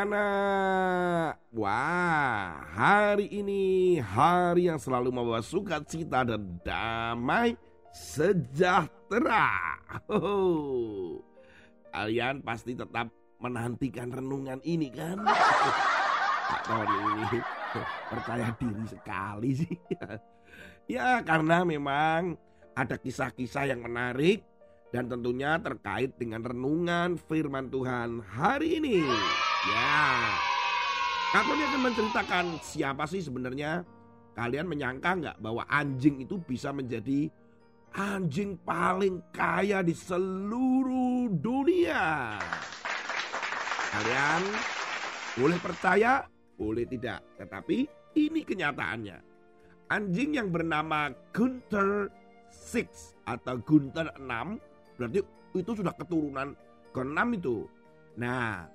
anak-anak. Wah, hari ini hari yang selalu membawa sukacita dan damai sejahtera. Oh, kalian pasti tetap menantikan renungan ini kan? Tony ini percaya diri sekali sih. ya karena memang ada kisah-kisah yang menarik dan tentunya terkait dengan renungan firman Tuhan hari ini. Ya, Katoni akan menceritakan siapa sih sebenarnya kalian menyangka nggak bahwa anjing itu bisa menjadi anjing paling kaya di seluruh dunia? Kalian boleh percaya, boleh tidak, tetapi ini kenyataannya. Anjing yang bernama Gunther Six atau Gunther 6 Berarti itu sudah keturunan ke-6 itu. Nah,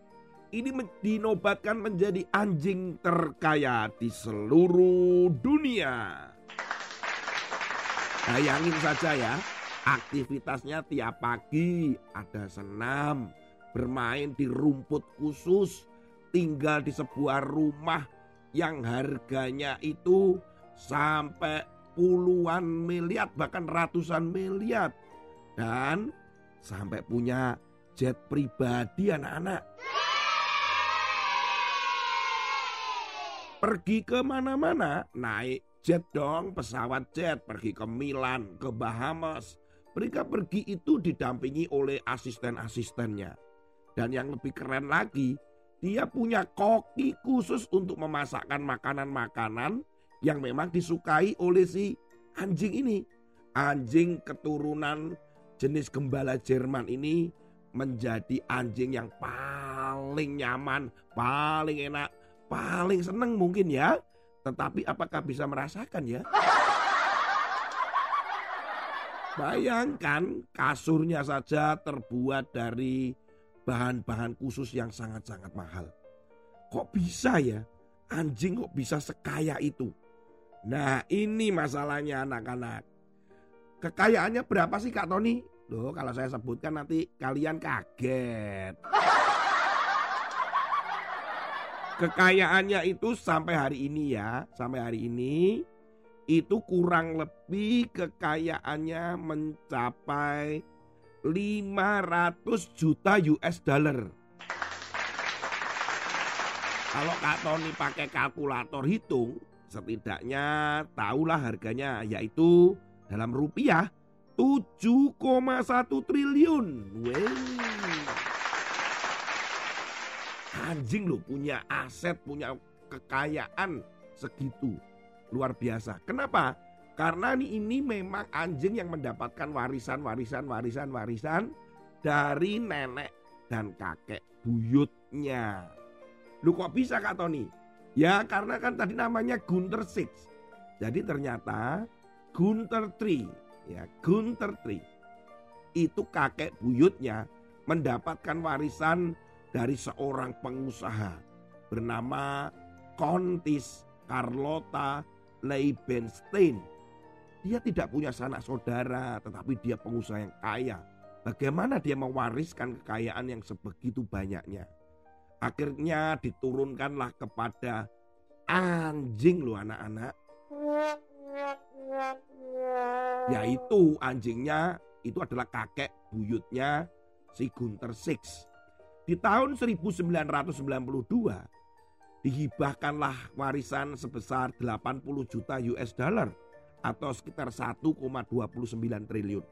ini dinobatkan menjadi anjing terkaya di seluruh dunia. Bayangin saja ya, aktivitasnya tiap pagi ada senam, bermain di rumput khusus, tinggal di sebuah rumah yang harganya itu sampai puluhan miliar bahkan ratusan miliar dan sampai punya jet pribadi anak-anak. Pergi ke mana-mana naik jet dong, pesawat jet, pergi ke Milan, ke Bahamas. Mereka pergi itu didampingi oleh asisten-asistennya. Dan yang lebih keren lagi, dia punya koki khusus untuk memasakkan makanan-makanan yang memang disukai oleh si anjing ini. Anjing keturunan jenis gembala Jerman ini menjadi anjing yang paling nyaman, paling enak, paling seneng mungkin ya. Tetapi apakah bisa merasakan ya? Bayangkan kasurnya saja terbuat dari bahan-bahan khusus yang sangat-sangat mahal. Kok bisa ya? Anjing kok bisa sekaya itu? Nah ini masalahnya anak-anak. Kekayaannya berapa sih Kak Tony? Loh kalau saya sebutkan nanti kalian kaget. Kekayaannya itu sampai hari ini ya, sampai hari ini itu kurang lebih kekayaannya mencapai 500 juta US dollar. Kalau Kak Tony pakai kalkulator hitung, setidaknya tahulah harganya yaitu dalam rupiah 7,1 triliun. Wow. Anjing loh punya aset, punya kekayaan segitu. Luar biasa. Kenapa? Karena ini, memang anjing yang mendapatkan warisan, warisan, warisan, warisan dari nenek dan kakek buyutnya. Lu kok bisa Kak Tony? Ya karena kan tadi namanya Gunter Six. Jadi ternyata Gunter Tree, ya Gunter Tree. Itu kakek buyutnya mendapatkan warisan dari seorang pengusaha bernama Kontis Carlota Leibenstein. Dia tidak punya sanak saudara, tetapi dia pengusaha yang kaya. Bagaimana dia mewariskan kekayaan yang sebegitu banyaknya? Akhirnya diturunkanlah kepada anjing loh anak-anak yaitu anjingnya itu adalah kakek buyutnya si Gunter Six. Di tahun 1992 dihibahkanlah warisan sebesar 80 juta US dollar atau sekitar 1,29 triliun.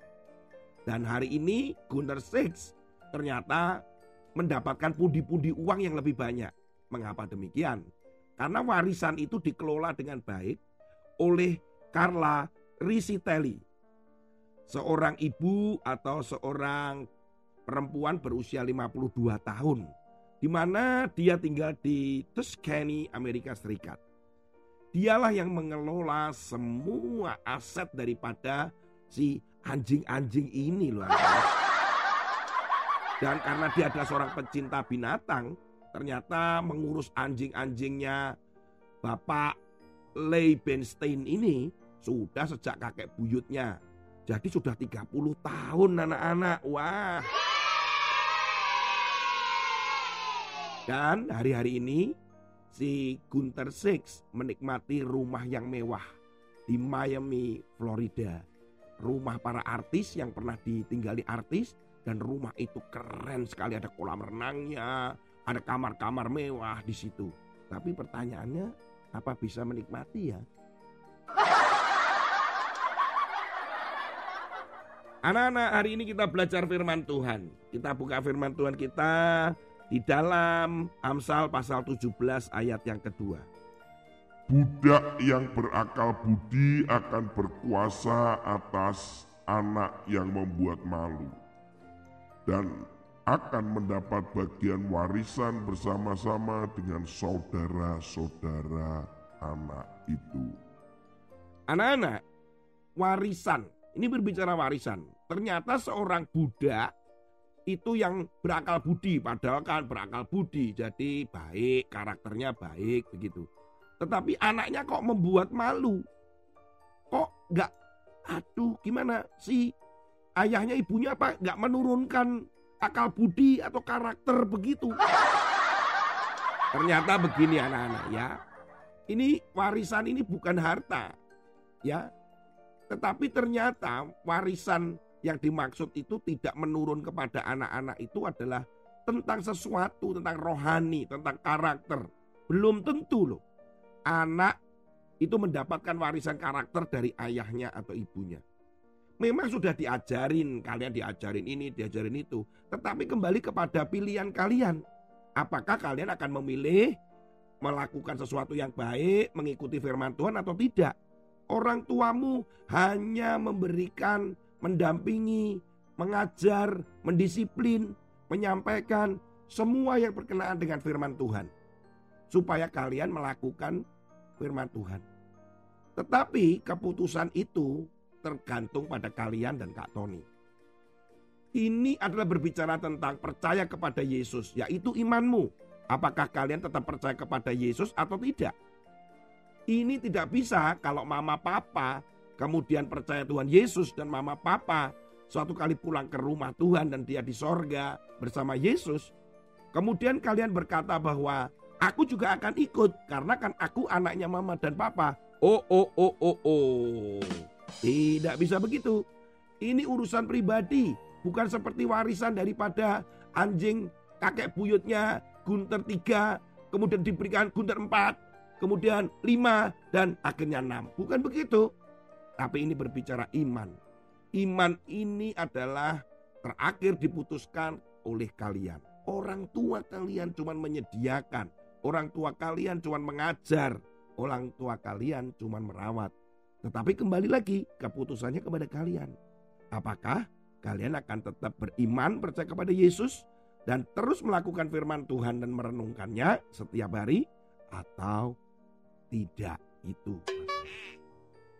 Dan hari ini Gunter Six ternyata mendapatkan pundi-pundi uang yang lebih banyak. Mengapa demikian? Karena warisan itu dikelola dengan baik oleh Carla Risitelli. Seorang ibu atau seorang perempuan berusia 52 tahun. Di mana dia tinggal di Tuscany, Amerika Serikat. Dialah yang mengelola semua aset daripada si anjing-anjing ini loh. Dan karena dia adalah seorang pecinta binatang, ternyata mengurus anjing-anjingnya Bapak Leibenstein ini sudah sejak kakek buyutnya. Jadi sudah 30 tahun anak-anak. Wah. Dan hari-hari ini si Gunter Six menikmati rumah yang mewah di Miami, Florida. Rumah para artis yang pernah ditinggali artis dan rumah itu keren sekali ada kolam renangnya, ada kamar-kamar mewah di situ. Tapi pertanyaannya apa bisa menikmati ya? Anak-anak, hari ini kita belajar firman Tuhan. Kita buka firman Tuhan kita di dalam Amsal pasal 17 ayat yang kedua. Budak yang berakal budi akan berkuasa atas anak yang membuat malu dan akan mendapat bagian warisan bersama-sama dengan saudara-saudara anak itu. Anak-anak, warisan. Ini berbicara warisan. Ternyata seorang budak itu yang berakal budi, padahal kan berakal budi, jadi baik, karakternya baik begitu. Tetapi anaknya kok membuat malu. Kok nggak, aduh gimana sih ayahnya ibunya apa nggak menurunkan akal budi atau karakter begitu. Ternyata begini anak-anak ya. Ini warisan ini bukan harta. Ya. Tetapi ternyata warisan yang dimaksud itu tidak menurun kepada anak-anak itu adalah tentang sesuatu, tentang rohani, tentang karakter. Belum tentu loh. Anak itu mendapatkan warisan karakter dari ayahnya atau ibunya. Memang sudah diajarin, kalian diajarin ini, diajarin itu. Tetapi kembali kepada pilihan kalian. Apakah kalian akan memilih melakukan sesuatu yang baik, mengikuti firman Tuhan atau tidak? Orang tuamu hanya memberikan mendampingi, mengajar, mendisiplin, menyampaikan semua yang berkenaan dengan firman Tuhan. Supaya kalian melakukan firman Tuhan. Tetapi keputusan itu tergantung pada kalian dan Kak Tony. Ini adalah berbicara tentang percaya kepada Yesus, yaitu imanmu. Apakah kalian tetap percaya kepada Yesus atau tidak? Ini tidak bisa kalau mama papa kemudian percaya Tuhan Yesus dan mama papa suatu kali pulang ke rumah Tuhan dan dia di sorga bersama Yesus. Kemudian kalian berkata bahwa aku juga akan ikut karena kan aku anaknya mama dan papa. Oh, oh, oh, oh, oh. Tidak bisa begitu. Ini urusan pribadi, bukan seperti warisan daripada anjing kakek buyutnya Gunter tiga, kemudian diberikan Gunter empat, kemudian lima, dan akhirnya enam. Bukan begitu. Tapi ini berbicara iman. Iman ini adalah terakhir diputuskan oleh kalian. Orang tua kalian cuma menyediakan. Orang tua kalian cuma mengajar. Orang tua kalian cuma merawat. Tetapi kembali lagi keputusannya kepada kalian. Apakah kalian akan tetap beriman percaya kepada Yesus dan terus melakukan firman Tuhan dan merenungkannya setiap hari atau tidak itu.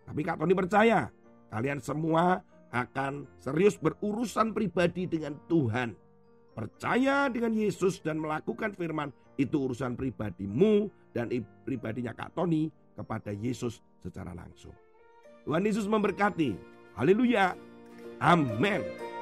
Tapi Kak Tony percaya kalian semua akan serius berurusan pribadi dengan Tuhan. Percaya dengan Yesus dan melakukan firman itu urusan pribadimu dan pribadinya Kak Tony kepada Yesus secara langsung. Tuhan Yesus memberkati. Haleluya. Amin.